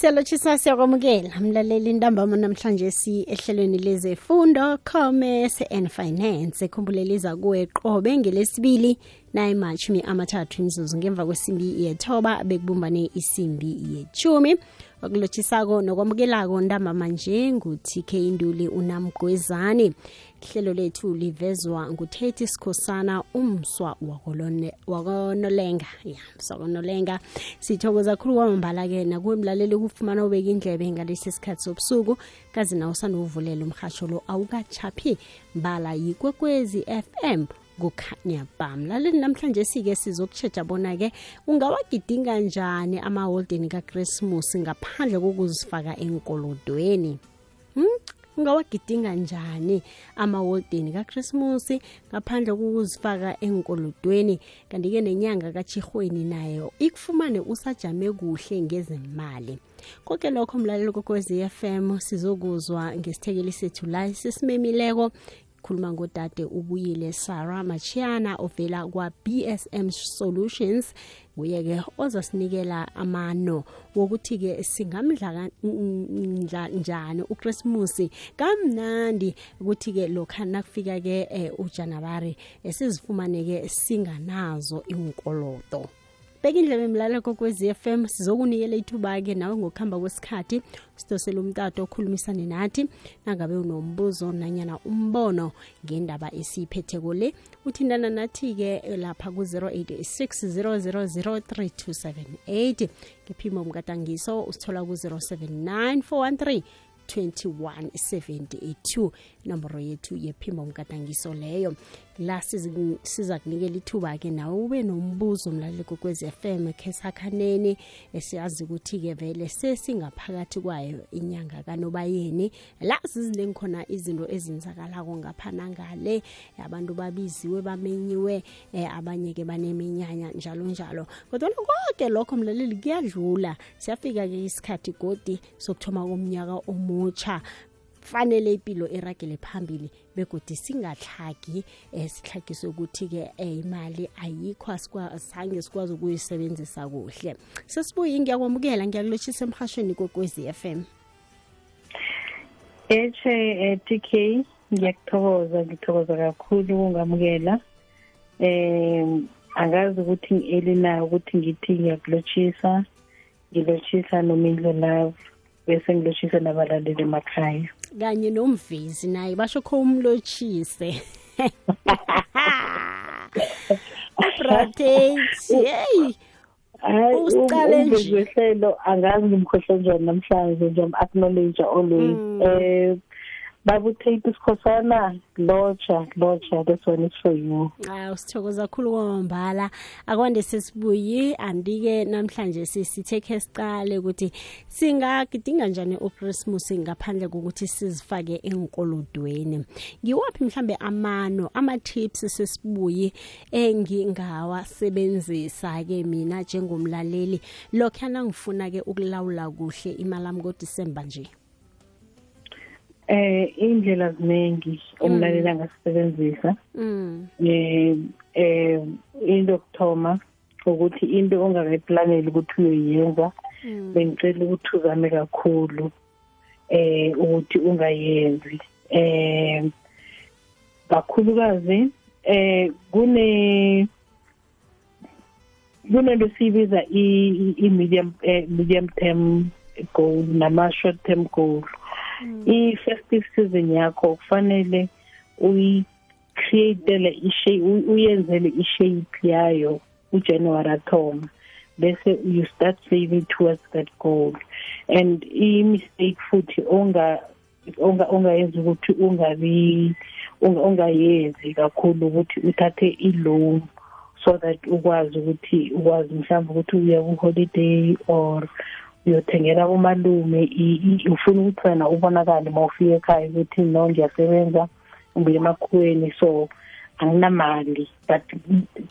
siyalotshisa siyakwamukela mlaleli ntambama namhlanje si ehlelweni lezefundo commerce and finance. Ekhumbuleliza kuwe qobe ngelesibili nayimashumi amathathu imzuzu ngemva kwesimbi yethoba bekubumbane isimbi yechumi okulotshisako nokwamukelako ntambama nje ngu-tk induli unamgwezane ihlelo lethu livezwa nguthethi sikhosana umswa wakonolenga. Ya mswa wakonolenga. Sithokoza khulu kwamambala-ke nakuwe mlaleli ukufumana ubeka indlebe ngalesi sikhathi sobusuku. Kazi nawo sanovulela umhasho lo awukachaphi mbala yikwekwezi fm kukhanya ba mlaleli namhlanje sike sizokutshetsha bona-ke ungawagidinga njani amaholideni kakrismus ngaphandle kokuzifaka enkolodweni hmm? Ungawagidinga njani amaholideni kakrismus ngaphandle kokuzifaka enkolodweni kanti-ke nenyanga kachirhweni nayo ikufumane usajame kuhle ngezemali. Konke lokho mlalelo kokwezi FM sizokuzwa ngesithekeli sethu la sesimemileko khuluma ngodade ubuyile Sarah Machiana ovela kwa BSM Solutions. Nguye-ke ozasinikela amano wokuthi-ke singamdla ndla njani ukrismus kamnandi ukuthi-ke lokha nakufika-ke eh, ujanawari esizifumaneke singanazo inkolodo beka indlebe mlalelo kokwezi FM sizokunikela ithuba-ke nawe ngokuhamba kwesikhathi sidosele umtato okhulumisane nathi. Nangabe unombuzo nanyana umbono ngendaba esiyiphetheko le uthindana nathi-ke lapha ku-086 0003278 ngephimo mkatangiso usithola ku-079 413 2172 inomboro yethu yephimbo mgadangiso leyo. La sizi- siza kunikela ithuba-ke nawe ube nombuzo mlaleli kokwez FM khe sakhanene esiyazi ukuthi-ke vele sesingaphakathi kwayo inyanga kanobayeni. La ziziningi khona izinto ezenzakalako ngapha nangale. Abantu babiziwe bamenyiwe eh, abanye-ke baneminyanya njalo njalo. Kodwa konke lokho mlaleli kuyadlula. Siyafika-ke isikhathi godi sokuthoma komnyaka omutsha fanele impilo iragele phambili begodi singatlhagi um sitlhagiswe ukuthi-ke um imali ayikho asikwa- zange sikwazi ukuyisebenzisa kuhle. Sesibuye ngiyakwamukela ngiyakulotshisa emhashweni kokwezi f m. Eche eh, TK ngiyakuthokoza ngithokoza kakhulu ukungamukela. Eh angazi ukuthi elina ukuthi ngithi ngiyakulotshisa ngilotshisa nomindlo love bese ngilotshisa nabalaleli emakhaya. Kanye nomvezi naye basho kho umlotshise ubratate heyi hayi Usiqale nje. umveziwehlelo angazi ngimkhohle njani namhlanje nje acknowledge always Mm. eh babutate isikhosana. Locha locha this one is for you. Hawu sithokoza kakhulu kwamambala akwande sesibuyi andike namhlanje sisithe khe siqale ukuthi singagidinga njani uchristmas ngaphandle kokuthi sizifake enkolodweni ngiwaphi mhlambe amano ama-tips sesibuyi engingawasebenzisa-ke mina njengomlaleli? Lokhuyana ngifuna-ke ukulawula kuhle imali ami kodisemba nje. Eh indlela ziningi umlaleli angasebenzisa mm. eh eh into yokuthoma ukuthi into ongakayiplaneli ukuthi uyoyenza Mm. bengicela ukuthi uzame kakhulu eh ukuthi ungayenzi eh kakhulukazi eh kune kunento siyibiza i i- medium eh, medium term goal nama short term goal i-festive season yakho kufanele uyi-createle ishape uyenzele ishape yayo ujanuary athoma bese you start saving towards that goal. And i-mistake futhi onga onga ongayenza ukuthi ungabi unga- ungayenzi kakhulu ukuthi uthathe i-loan so that ukwazi ukuthi ukwazi mhlawumbe ukuthi uya ku-holiday or uyothengela umalume i- i- ufuna ukuthi wena ubonakale uma ufika ekhaya ukuthi no ngiyasebenza ngibuye emakhuweni so anginamali but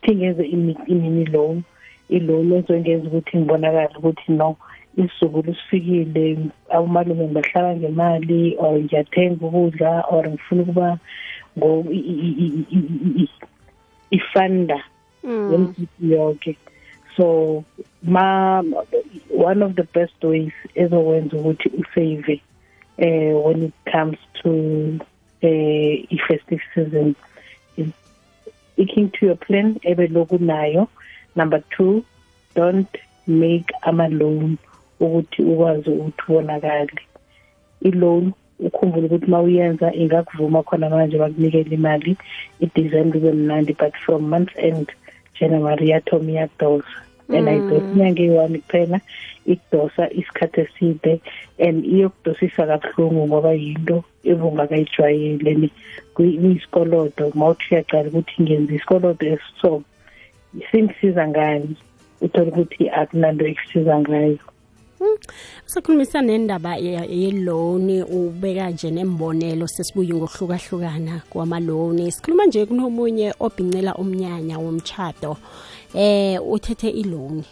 thingenze imini loan i-loan ezongenza ukuthi ngibonakale ukuthi no isizukulu sifikile umalume ngibahlala ngemali or ngiyathenga ukudla or ngifuna ukuba ngo i- i- i- i- i- i- ifunda Mm. yemziki yonke so ma one of the best ways ezokwenza ukuthi usave eh when it comes to eh i-festive season is sticking to your plan ebe lokunayo number 2 don't make ama loan ukuthi ukwazi ukuthi ubonakale i-loan ukhumbule ukuthi mawuyenza ingakuvuma khona manje bakunikele imali i-December kube mnandi but from month end January yathoma iyadosa and ayidosa inyanga eyi-one kuphela ikudosa isikhathi eside and iyokudosisa kabuhlungu ngoba yinto ebungakayijwayele kuyisikolodo mawuthi uyaqala ukuthi ngenza isikolodo esiso singisiza ngani uthola ukuthi akunanto ekusiza ngayo. Sakhulumisa nendaba ye-loan ubeka nje nembonelo sesibuye ngokuhlukahlukana kwama-loan. Sikhuluma nje kunomunye obhincela umnyanya womchado. Eh uthethe i-loan.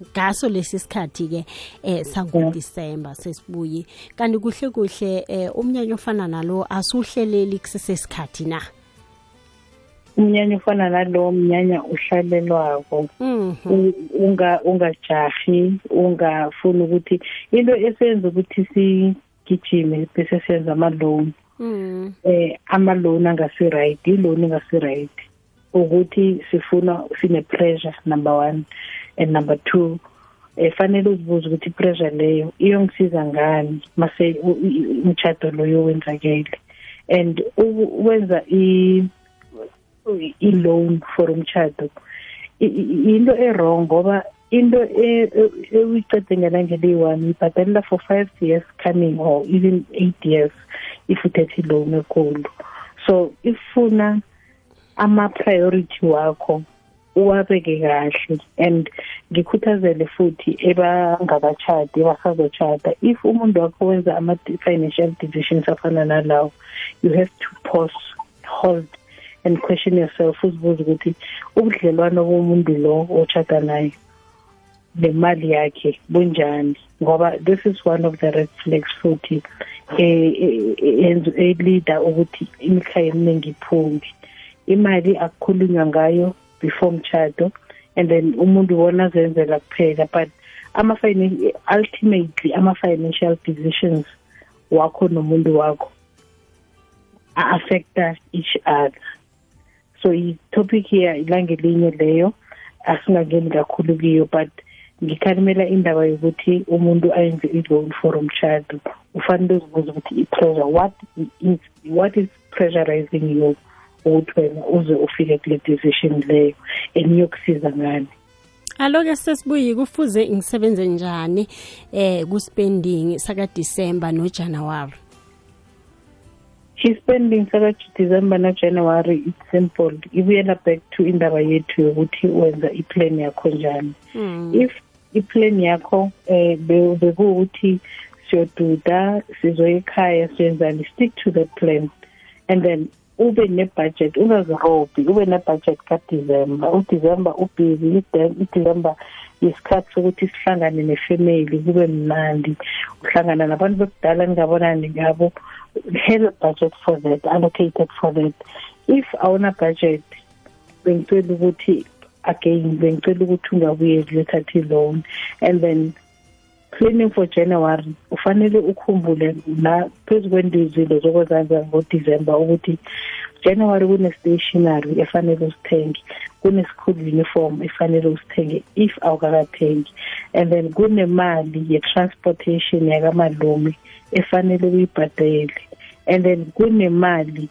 ngaso lesi sikhathi ke eh sangoDisember sesibuye kanti kuhle kuhle eh umnyanya ofana nalo asuhleleli kusesesikhathi na umnyanya ofana nalo mnyanya uhlalelwako unga ungajahi ungafuni ukuthi into esenza ukuthi sigijime bese senza ama-loan. Eh ama-loan angasi right i-loan ingasi right ukuthi sifuna sine pressure number one and number two efanele uzibuze ukuthi i-pressure leyo iyongisiza ngani mase umtshado loyo wenzakele. And wenza i-loan for umtshado into e-wrong ngoba into ewuyicede ngelangela eyi-one ibhadalela for five years coming or even eight years if uthethe i-loan enkulu so ifuna ama-priority wakho uwabeke kahle and ngikhuthazele futhi ebangakachadi ebasazotshada if umuntu wakho wenza ama-financial decisions afana nalawo you have to pause hold and question yourself uzibuze ukuthi ubudlelwano bomuntu lo otshada naye nemali yakhe bunjani? Ngoba this is one of the red flags futhi elida ukuthi imikhaya eminingi iphumbi imali akukhulunywa ngayo before mchado and then umuntu wona zenzela kuphela but ama ultimately ama financial decisions wakho nomuntu wakho affecta each other. So i-topic here ilangelinye leyo asingangeni kakhulu kiyo but ngikhalimela indaba yokuthi umuntu ayenze i-loan for umchado ufanele uzibuze ukuthi i-pressure what is, what is pressurizing you ukuthi wena uze ufike kule decision leyo? Eniyokusiza ngani? Alo-ke sesibuye kufuze ngisebenze njani eh ku-spending saka-december nojanuwari i-spending saka-december najanuary it's simple. Ibuyela back to indaba yethu yokuthi wenza i-plan yakho njani. If i-plan yakho eh bekuwukuthi siyoduda sizoya ekhaya siyenzani stick to the plan. And then ube ne-budget ungazirobhi ube ne-budget kadecember. Udecember ubusy idecember yisikhathi sokuthi sihlangane nefamily kube mnandi. Uhlangana nabantu bekudala ningabonani ngabo have a budget for that allocated for that. If awuna budget bengicela ukuthi again bengicela ukuthi ungabuyeli uyothatha i-loan and then planning for January ufanele ukhumbule la phezu kwendizilo zokozanza ngoDecember ukuthi January kune stationery efanele usithenge kune school uniform efanele usithenge if awukakathengi and then kunemali ye transportation yakamalumi efanele uyibhadele and then kunemali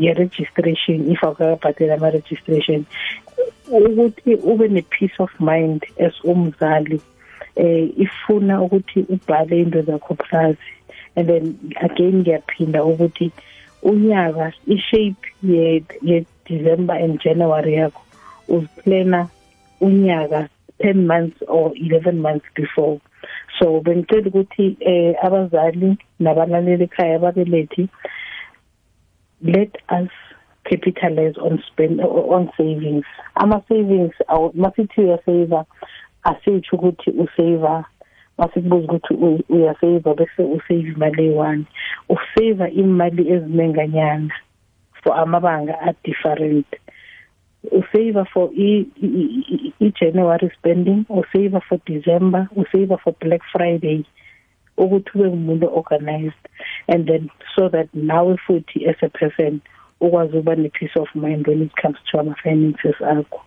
ye-registration if awukakabhadela ama-registration. Ukuthi ube ne-peace of mind as umzali eh ifuna ukuthi ubhale into zakho phansi and then again ngiyaphinda ukuthi unyaka i-shape ye, ye December and January yakho uziplana unyaka 10 months or 11 months before. So bengicela ukuthi eh abazali nabalaleli ekhaya ababelethi let us capitalize on spend on savings. Ama savings masithi uyasave asitsho ukuthi usave masikubuza ukuthi uyasave bese usave imali eyi-one usave imali ezinenganyana for amabanga a-different. Usave for i-January spending usave for December usave for Black Friday ukuthi ube umuntu organized. And then so that nawe futhi as a person ukwazi ukuba ne-peace of mind when it comes to ama-finances akho.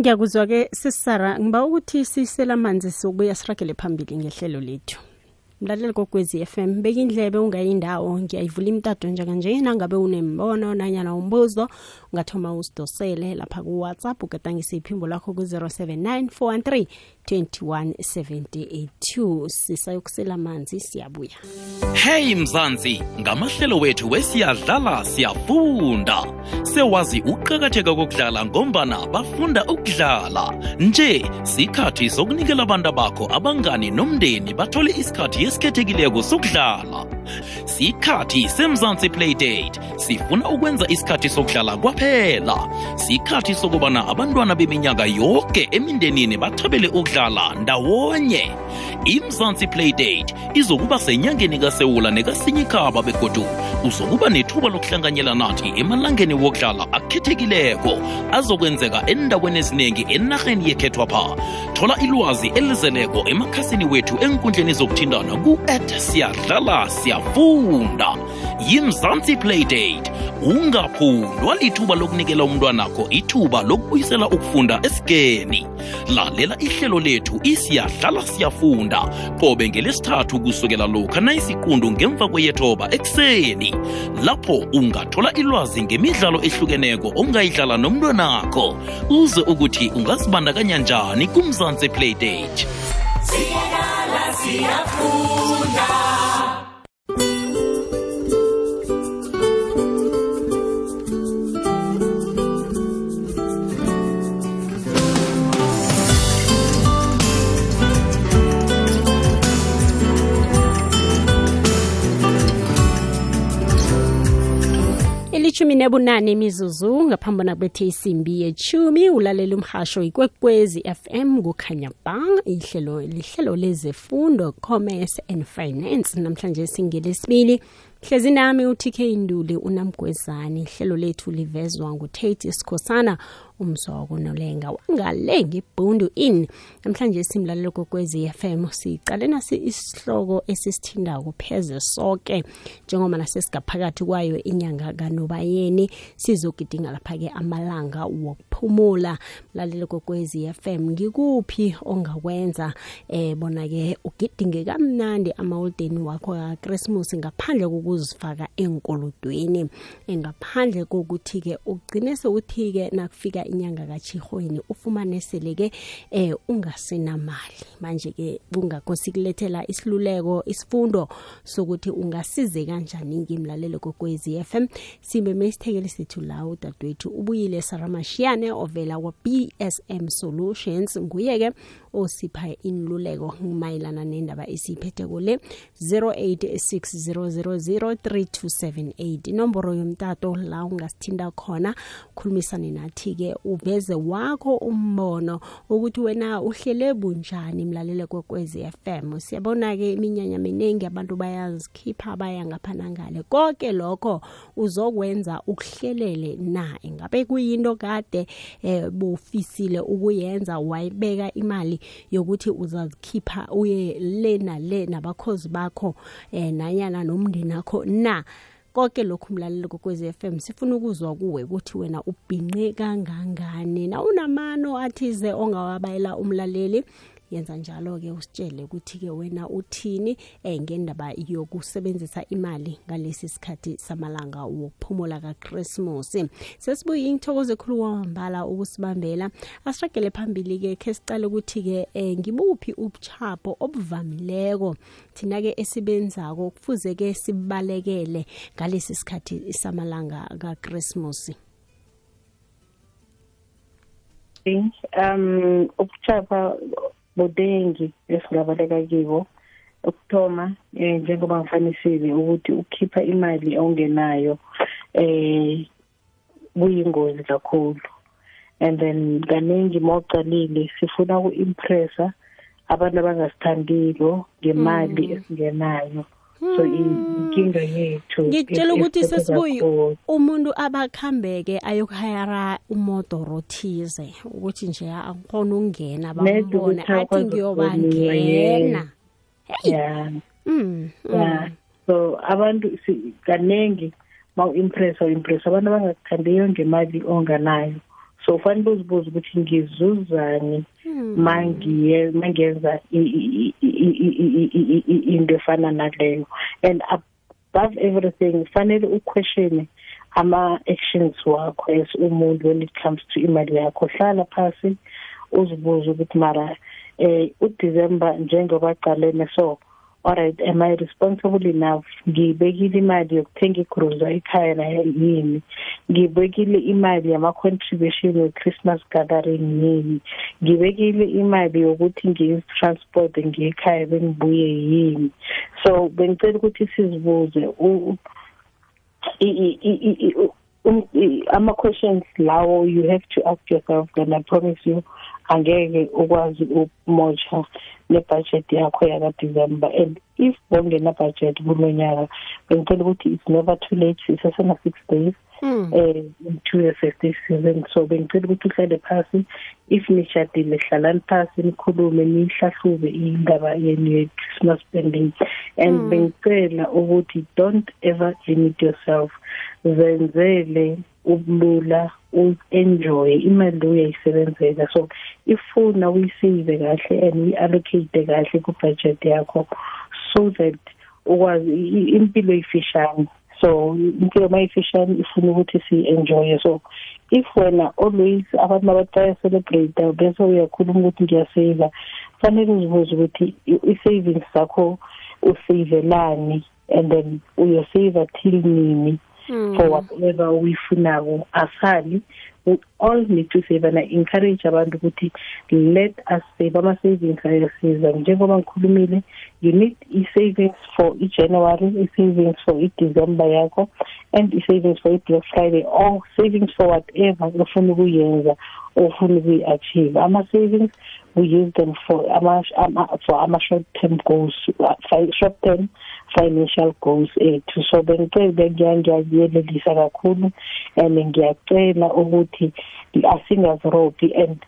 Ngiyakuzwa ke sisara ngiba ukuthi sisela amanzi sokubuya siragele phambili ngehlelo lethu. Mlaleli kokwezi FM beka indlebe ungayindawo ngiyayivula imtato njenganje nangabe unembono nanyana umbuzo ungathoma usidosele lapha ku-whatsapp ugadangisa iphimbo lakho ku-079 413 2178 sisayokusela amanzi siyabuya. Hey mzansi ngamahlelo wethu wesiyadlala siyafunda. Sewazi ukuqakatheka kokudlala ngombana bafunda ukudlala. Nje sikhathi sokunikela abantu bakho abangani nomndeni bathole isikhathi esikhethekileko sokudlala. Sikhathi semzansi playdate sifuna ukwenza isikhathi sokudlala kwaphela. Sikhathi sokubana abantwana beminyaka yonke emindenini bathabele ukudlala ndawonye. Imzansi playdate izokuba senyangeni kasewula nekasinyikaba begodu uzokuba nethuba lokuhlanganyela nathi emalangeni wokudlala akhethekileko azokwenzeka endaweni eziningi enarheni yekhethwapha. Thola ilwazi elizeleko emakhasini wethu enkundleni zokuthindana ku-at siyadlala siyafunda yimzantsi playdate ungaphundwa lithuba lokunikela umntwanakho ithuba lokubuyisela ukufunda esikeni. Lalela ihlelo lethu isiyadlala siyafunda. Qobe ngelesithathu kusukela lokha nayisiqundu ngemva kweyethoba ekuseni. Lapho ungathola ilwazi ngemidlalo ehlukeneko ongayidlala nomntwanakho. Uze ukuthi ungazibandakanya njani kumzantsi playdate siyadlala siyafunda ilithumi nebunane imizuzu ngaphambi nakubethe isimbi yechumi ulalela umhasho ikwekwezi fm kukhanya bang. Ihlelo lihlelo lezefundo commerce and finance. Namhlanje singelesibili. Hlezi nami utk induli unamgwezane ihlelo lethu livezwa ngutate sikhosana umzoko nolenga. Wangale ngebhundu in. Namhlanje simlalelo kokwezi FM sicale nasi isihloko esisithindako pheze sonke njengoba nasesigaphakathi kwayo inyanga kanobayeni sizogidinga lapha-ke amalanga wokuphumula. Mlalelo kokwezi FM ngikuphi ongakwenza? Eh bona-ke ugidinge kamnandi amaholideni wakho kakrismus ngaphandle kokuzifaka enkolodweni ngaphandle kokuthi-ke ugcine sewuthi-ke nakufika inyanga kachihweni ufumane sele-ke eh ungasenamali manje-ke kungakosi kulethela isiluleko isifundo sokuthi ungasize kanjani ngimlalelo kokwezi FM simeme isithekeli sethu la udadewethu ubuyile saramashiyane ovela kwa-bsm solutions. Nguye-ke osipha inluleko mayelana nendaba esiyiphetheko le 0860003278 inomboro yomtato la ungasithinda khona khulumisane nathi-ke uveze wakho umbono ukuthi wena uhlele bunjani mlalele kwekwezi FM siyabona-ke iminyanya miningi abantu bayazikhipha baya ngapha nangale konke lokho uzokwenza ukuhlelele na ingabe kuyinto kade eh, bufisile ukuyenza wayibeka imali yokuthi uzazikhipha uye le nale nabakhozi bakho eh, nanyana nomndeni akho na? Konke lokhu mlaleli kokwezi FM sifuna ukuzwa kuwe ukuthi wena ubhinqe kangangani. Na unamano athize ongawabayela umlaleli? Yenza njalo-ke usitshele ukuthi-ke wena uthini um ngendaba yokusebenzisa imali ngalesi sikhathi samalanga wokuphumula kakrismus sesibuye ingithokoze khulu kwamambala ukusibambela. Asiragele phambili-ke khe sicale ukuthi-ke um ngibuphi ubuchapho obuvamileko thina-ke esibenzako kufuze-ke sibalekele ngalesi sikhathi samalanga kakrismus um ukuchapha budengi esingabaleka kibo ukuthoma eh njengoba ngifanisile ukuthi ukhipha imali ongenayo eh kuyingozi kakhulu. And then kaningi mawucalile sifuna uku-impressa abantu abangasithandiko ngemali esingenayo. So inkinga yethu ngitshela ukuthi esibheka sesibuyi kuwo. umuntu abakhambeke ayokuhayara umodoro thize ukuthi nje akhona ukungena Ned bambone ukuthi athi akwazi ukuboniwa, ngiyobangena hey. yeah. Mm, yeah. So abantu si- kaningi mawu-impress impress abantu abangakuthandiyo ngemali onganayo so fanele uzibuze ukuthi ngizuzani mangiye mangenza into efana naleyo and above everything fanele uquestione ama actions wakho as umuntu when it comes to imali yakho hlala phansi uzibuze ukuthi mara eh uDecember njengoba qalene so alright am i responsible enough? Ngibekile imali yokuthenga igruza ekhaya yini? Ngibekile imali yama contribution we Christmas gathering yini? Ngibekile imali yokuthi ngizitransport ngiyekhaya bengibuye yini? So bengicela ukuthi sizibuze u- i- i- i- i- i- um- i- ama questions lawo you have to ask yourself and i promise you angeke ukwazi ukumocha nebudget yakho yaka December and if bongena budget kulonyaka bengicela ukuthi it's never too late sisasena 6 days mm. eh into the festive season so bengicela ukuthi uhlale phasi. If nishadile hlalani phasi nikhulume nihlahlube indaba yenu ye-Christmas spending. And bengicela ukuthi don't ever limit yourself. Zenzele ubulula u-enjoy imali uyayisebenzela. So ifuna uyisave kahle and uyi-allocate kahle ku-budget yakho so that ukwazi impilo ifishane. So impilo mayifishane ifuna ukuthi si-enjoye. So if wena always abantu abataya celebrate bese uyakhuluma ukuthi ngiyasave fanele uzibuze ukuthi i-savings zakho usavelani and then uyosave till nini? For whatever uyifunako asali we all need to save and I encourage abantu ukuthi let us save. Ama savings ayasiza. Njengoba ngikhulumile you need i-savings for i-January i-savings for i-December yakho and i-savings for i-Black Friday or savings for whatever ufuna ukuyenza ofuna ukuyi-achieve. Ama-savings we use them for ama, ama for ama short term goals uh, short term financial goals ethu. So bengicela ngiyangiyelelisa kakhulu and ngiyacela ukuthi asingazirobhi and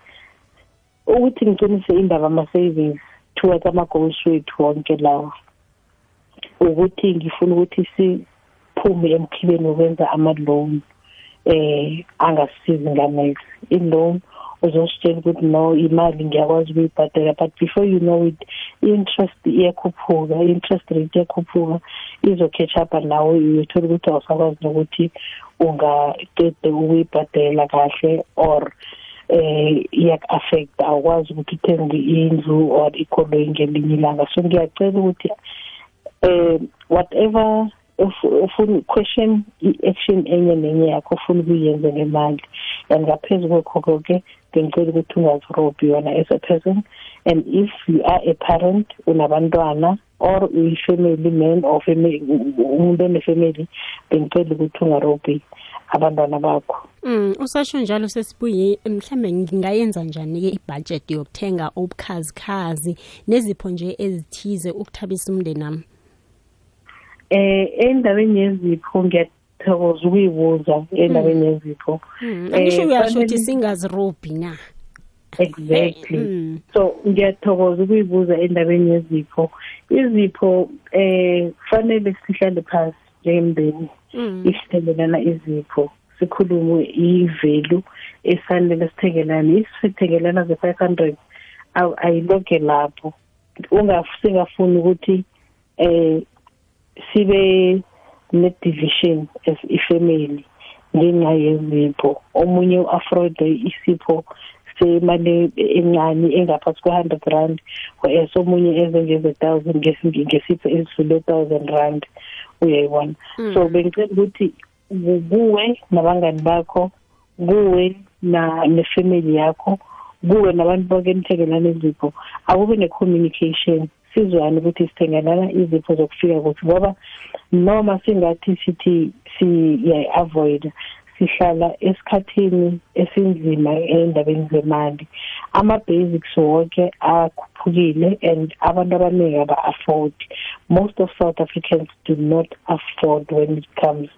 ukuthi ngiqinise indaba ama-savings towards ama-goals wethu wonke lawa. Ukuthi ngifuna ukuthi siphume emkhibeni wokwenza ama-loan eh angasisizi ngameli i-loan uzositshela ukuthi no imali ngiyakwazi ukuyibhadala but before you know it i-interest iyakhuphuka i-interest rate iyakhuphuka izo-catch up nawe uyothola ukuthi awusakwazi nokuthi ungaqede ukuyibhadela kahle or eh iyak-affect awukwazi ukuthi uthenge indlu or ikoloyi ngelinye ilanga. So ngiyacela ukuthi eh whatever ufuna question i-action enye nenye yakho ufuna ukuyenza ngemali. And ngaphezu kwekho konke bengicela ukuthi ungazirobhi yona as a person. And if you are a parent unabantwana or uyi-family man or family umuntu onefamily bengicela ukuthi ungarobhi abantwana bakho. Mm usasho njalo sesibuye mhlambe ngingayenza njani ke ibudget yokuthenga obukhazikhazi nezipho nje ezithize ukuthabisa umndeni nami eh endaweni yezipho ngiyathokoza ukuyibuza endaweni yezipho. Angisho Eh, uyasho ukuthi fanele- singazirobhi na? Exactly. Mm. so ngiyathokoza ukuyibuza endabeni yezipho. Izipho eh fanele sihlale phansi njengemndeni Mm. isithengelana izipho sikhulume i-value efanele sithengelane. If sithengelana ze-five hundred ayiloke lapho. Ungasingafuni ukuthi eh sibe ne-division as ifamily ngenxa yezipho. Omunye u-afrode isipho semali encane engaphansi kwe-hundred rand whereas omunye ezengeze thousand ngesipho esidlule thousand rand. Uyayibona? So bengicela ukuthi kuwe nabangani bakho kuwe na nefamily yakho kuwe nabantu bonke enithengelana izipho akube ne-communication. Sizwane ukuthi sithengelana izipho zokufika kuthi ngoba noma singathi sithi siyayi-avoida sihlala esikhathini esinzima endabeni zemali ama-basics wonke akhuphukile and abantu abaningi aba-afford. Most of south africans do not afford when it comes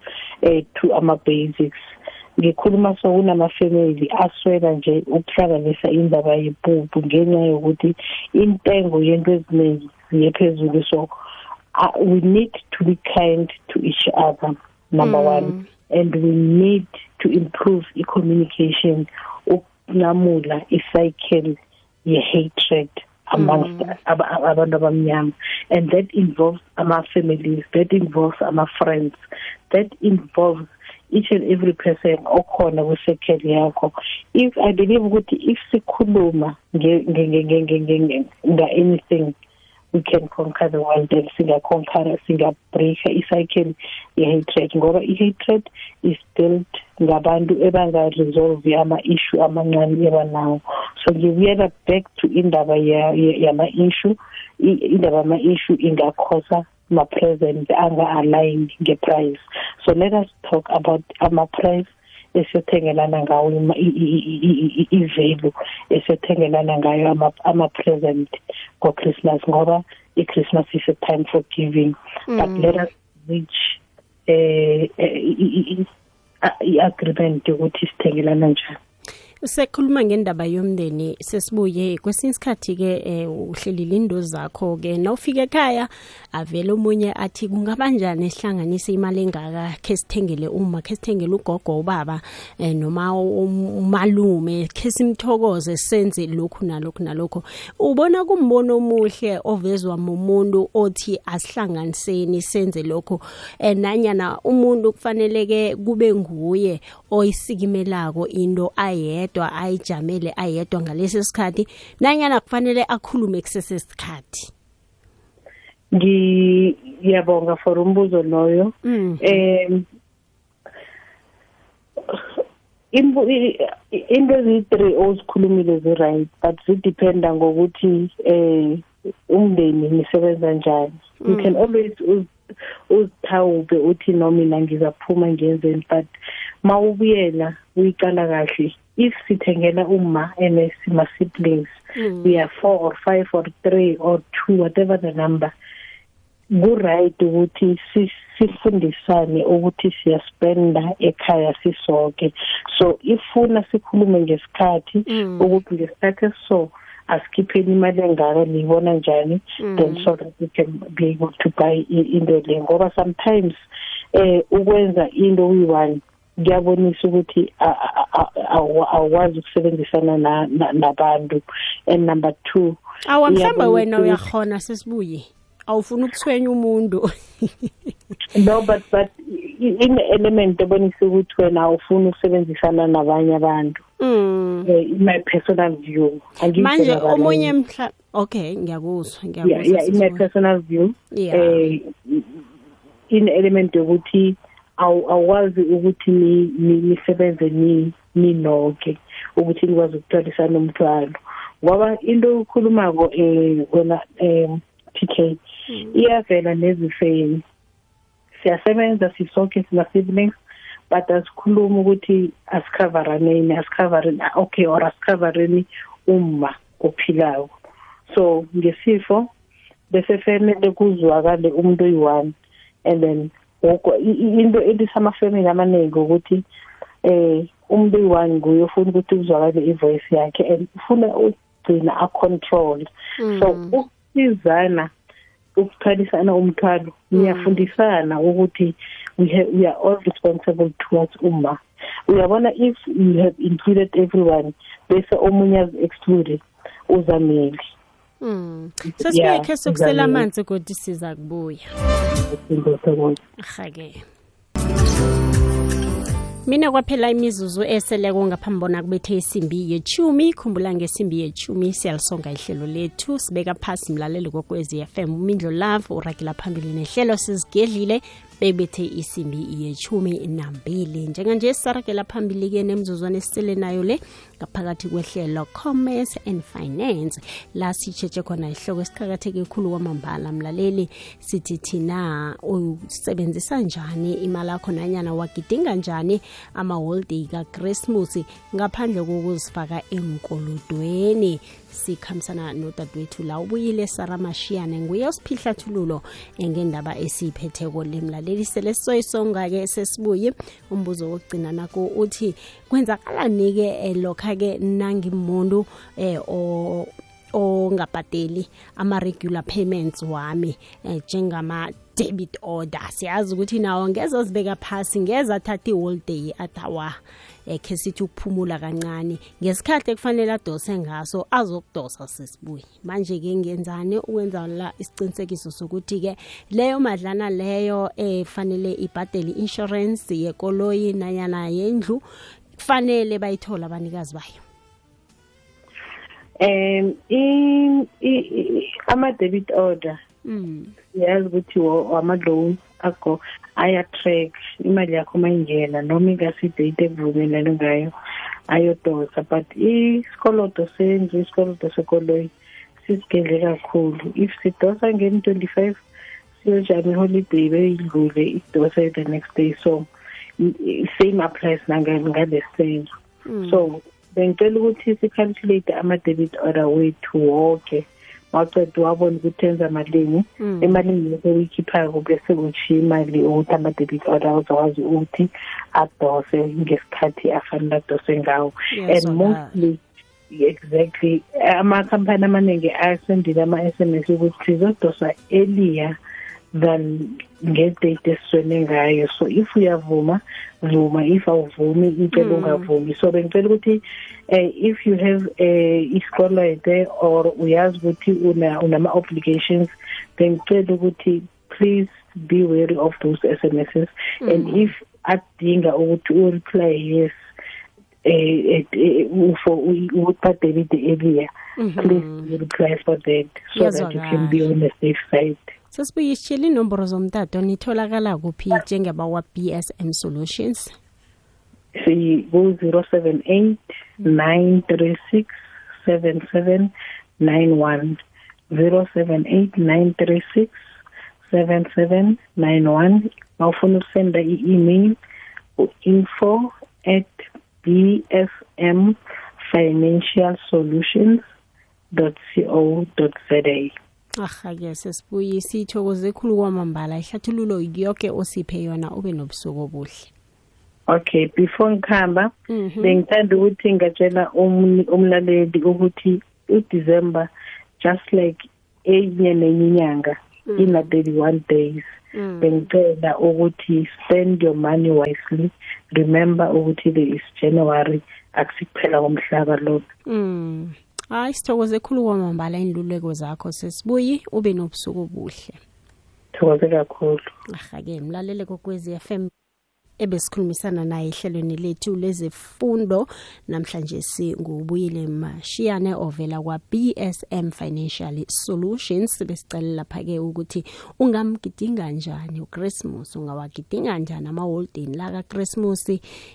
uh, to ama-basics ngikhuluma so kunamafamily aswela nje ukuhlanganisa indaba yempuphu ngenxa yokuthi intengo yento eziningi ziye phezulu so uh, we need to be kind to each other number mm. one and we need to improve i-communication ukunqamula i-cycle ye-hatred amongst mm. abantu abamnyama and that involves ama-families that involves ama-friends that involves each and every person okhona kwi-circle yakho. If i believe ukuthi if sikhuluma nga-anything we can conquer the world and singaconquer singabreaka i-cycle ye-hatred. Ngoba i-hatred is built ngabantu ebanga-resolve ama-issue amancane ebanawo. So ngibuyela back to indaba yama-issue. Indaba yama-issue ingakhosa ma-present anga-align nge-price so let us talk about ama-price esiyothengelana ngawo i-value esiyothengelana ngayo ama-present ngo-christmas ngoba i-christmas is a time for giving mm. but let us reach eh i-agreement yokuthi sithengelana njani sekhuluma ngendaba yomndeni sesibuye kwesinye isikhathi-ke um uhlelile indo zakho-ke nawufika ekhaya avele omunye athi kungabanjani sihlanganise imali engaka khe sithengele uma khe sithengele ugogo ubaba um noma umalume? Khe simthokoze senze lokhu nalokhu nalokhu. Ubona kumbono omuhle ovezwa mumuntu othi asihlanganiseni senze lokhu. Um nanyana umuntu kufanele-ke kube nguye oyisikimelako into ayedwa ayedwa ayijamele ayedwa ngalesi sikhathi. Nanyana kufanele akhulume kusesesikhathi ngiyabonga for umbuzo loyo. Mm. em into eziyi-three ozikhulumile zi-right but zidependa ngokuthi eh umndeni nisebenza njani. You can always uzithawube uthi no mina ngizaphuma ngiyenzeni but mawubuyela uyicala kahle. If sithengela uma and sima-siblings Mm. we are four or five or three or two whatever the number ku-right ukuthi si- sifundisane ukuthi siyaspenda ekhaya sisoke so ifuna sikhulume ngesikhathi Mm. ukuthi ngesikhathi esiso asikhipheni imali engaka niyibona njani then so that we can be able to buy i- into le ngoba sometimes eh ukwenza into uyi-one kuyabonisa ukuthi a- a- a- awa- awukwazi ukusebenzisana na- na- nabantu and number two awa mhlawumbe iyabonisa wena ukuthi- uyakhona sesibuye awufuni ukuthwenya umuntu no but but i- ine-element ebonisa ukuthi wena awufuni ukusebenzisana nabanye abantu Mm. eh, in my personal view Angikho manje nabanye. omunye mhla okay ngiyakuzwa yeah, ngiyakuzwa yeah in my sesibuye. personal view Yeah. eh in element yokuthi awu- awukwazi ukuthi ni- ni- nisebenze ni ninonke ukuthi nikwazi ukuthwalisana umthwalo ngoba into ukhulumako eh wena em TK iyavela nezifeni. Siyasebenza sisonke sima-siblings but asikhuluma ukuthi asikhaveraneni asikhavareni okay or asikhavareni uma ophilayo so ngesifo bese fanele kuzwakale umuntu oyi-one and then woko- i- i- into ethi samafamily amaningi ukuthi eh umuntu oyi-one nguye ofuna ukuthi kuzwakale ivoice yakhe and ufuna ukugcina acontrol. So ukusizana ukuthwalisana umthwalo niyafundisana ukuthi we, have, we are all responsible towards umma. Uyabona if you have included everyone bese omunye azi-exclude uzameli Mm. ke sokusela amanzi kodwa siza kubuya. Ahake mina kwaphela imizuzu eseleko ngaphambi bona kubethe isimbi yechumi. Khumbula ngesimbi yechumi siyalisonga ihlelo lethu. Sibeka phasi mlaleli kokwezi FM umindlo love uragela phambili nehlelo sizigedlile bebethe isimbi yechumi nambili. Njenganje sisaragela phambili-ke nemzuzwana esisele nayo le ngaphakathi kwehlelo commerce and finance. La sitshetshe khona ihloko esiqakatheke khulu kwamambala mlaleli. Sithi thina usebenzisa njani imali yakho nanyana wagidinga njani amaholiday kachristmas ngaphandle kokuzifaka enkolodweni sikhambisana nodadewethu la ubuyile sara mashiyane nguye osiphihla-thululo ngendaba esiyiphetheko lemlaleli. Sele sisoyisonga-ke sesibuye umbuzo wokugcina nako uthi kwenzakalani-ke lokha-ke nangimuntu o ongabhadeli ama-regular payments wami eh, njengama debit order. Siyazi ukuthi nawo ngeze ozibeka phasi ngeze athatha iholiday athawa eh, khe sithi ukuphumula kancane. Ngesikhathi ekufanele adose ngaso azokudosa sesibuye. Manje-ke ngenzani ukwenza la isiqinisekiso sokuthi-ke leyo madlana leyo efanele eh, ibhadele i-insurance yekoloyi nanyana yendlu kufanele bayithola abanikazi bayo. Um ama-debit order mm. yazi ukuthi wama-loan akho aya-track imali yakho mayingena noma ingasidate ekuvumelane ngayo ayodosa. But isikoloto sendlu isikoloto sekoloyi sisigedle kakhulu. If sidosa ngeni twenty-five siyojama iholiday beyidlule idose the next day. So same applies ngale senzo so bengicela ukuthi sicalculate ama-debit order wethu wonke waceda wabona ukuthi enza malini. Emalini yonke uyikhiphayo bese kutshiya imali ukuthi ama-debit order uzakwazi ukuthi adose ngesikhathi afanele adose ngawo. And mostly exactly amakhampani amaningi asendile ama-s m s ukuthi sizodosa earlier than ngedate esiswene ngayo so if uyavuma vuma if awuvumi icela ungavumi so bengicela ukuthi uh, if you have uh, isikolete or uyazi ukuthi unama-obligations bengicela ukuthi please be wary of those SMSs mm. and if adinga ukuthi u-reply yes uh, for ukuthi debit earlier mm -hmm. please reply for that so yes, that you can be on the safe side sesibuye isitshela inomboro zomtato nitholakala kuphi njengaba wa-bsm solutions? Siku-zero seven eight nine three six seven seven nine one zero seven eight nine three six seven seven nine one. Bawufuna ukusenda i-email u-info at bsm financial solutions dot co dot za aha-ke sesibuye sithokoze khulu kwamambala ihlathululo yoke osiphe yona ube nobusuku obuhle. Okay before ngikhamba bengithanda ukuthi ngatshela umlaleli ukuthi udecember just like enye nenye inyanga ina 31 days. Bengicela ukuthi spend your money wisely. Remember ukuthi there is january akusikuphela komhlaba lokho mm. Hayi sithokoze khulu kwamambala inluleko zakho sesibuyi ube nobusuku obuhle. Thokoze kakhulu. Aha-ke mlalele kokwezi FM ebesikhulumisana naye ehlelweni lethu lezefundo. Namhlanje singubuyile mashiyane ovela kwa-bsm financial solutions. Besicela lapha-ke ukuthi ungamgidinga njani uchristmas? Ungawagidinga njani amaholideni la kachristmas?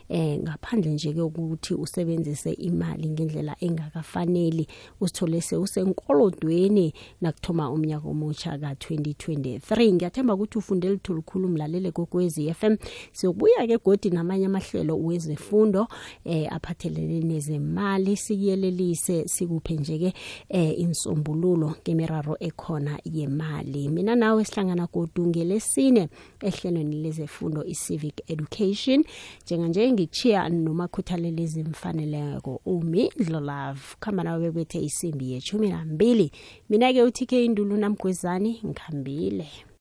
Eh ngaphandle nje-ke ukuthi usebenzise imali ngendlela engakafaneli usithole sewusenkolodweni nakuthoma umnyaka omutsha ka-2023 ngiyathemba ukuthi ufunde luthulukhulu mlalele kokwezi FM siyobuya sibuya ke godi namanye amahlelo wezefundo eh aphathelene nezemali. Sikuyelelise sikuphe nje ke eh insombululo kemiraro ekhona yemali. Mina nawe sihlangana godu ngelesine ehlelweni lezefundo i-civic education. Njenganje ngichiya noma khuthalele izimfaneleko umi dlolove khamba nawe bebethe isimbi yechumi nambili. Mina ke uthike indulu namgwezani ngikhambile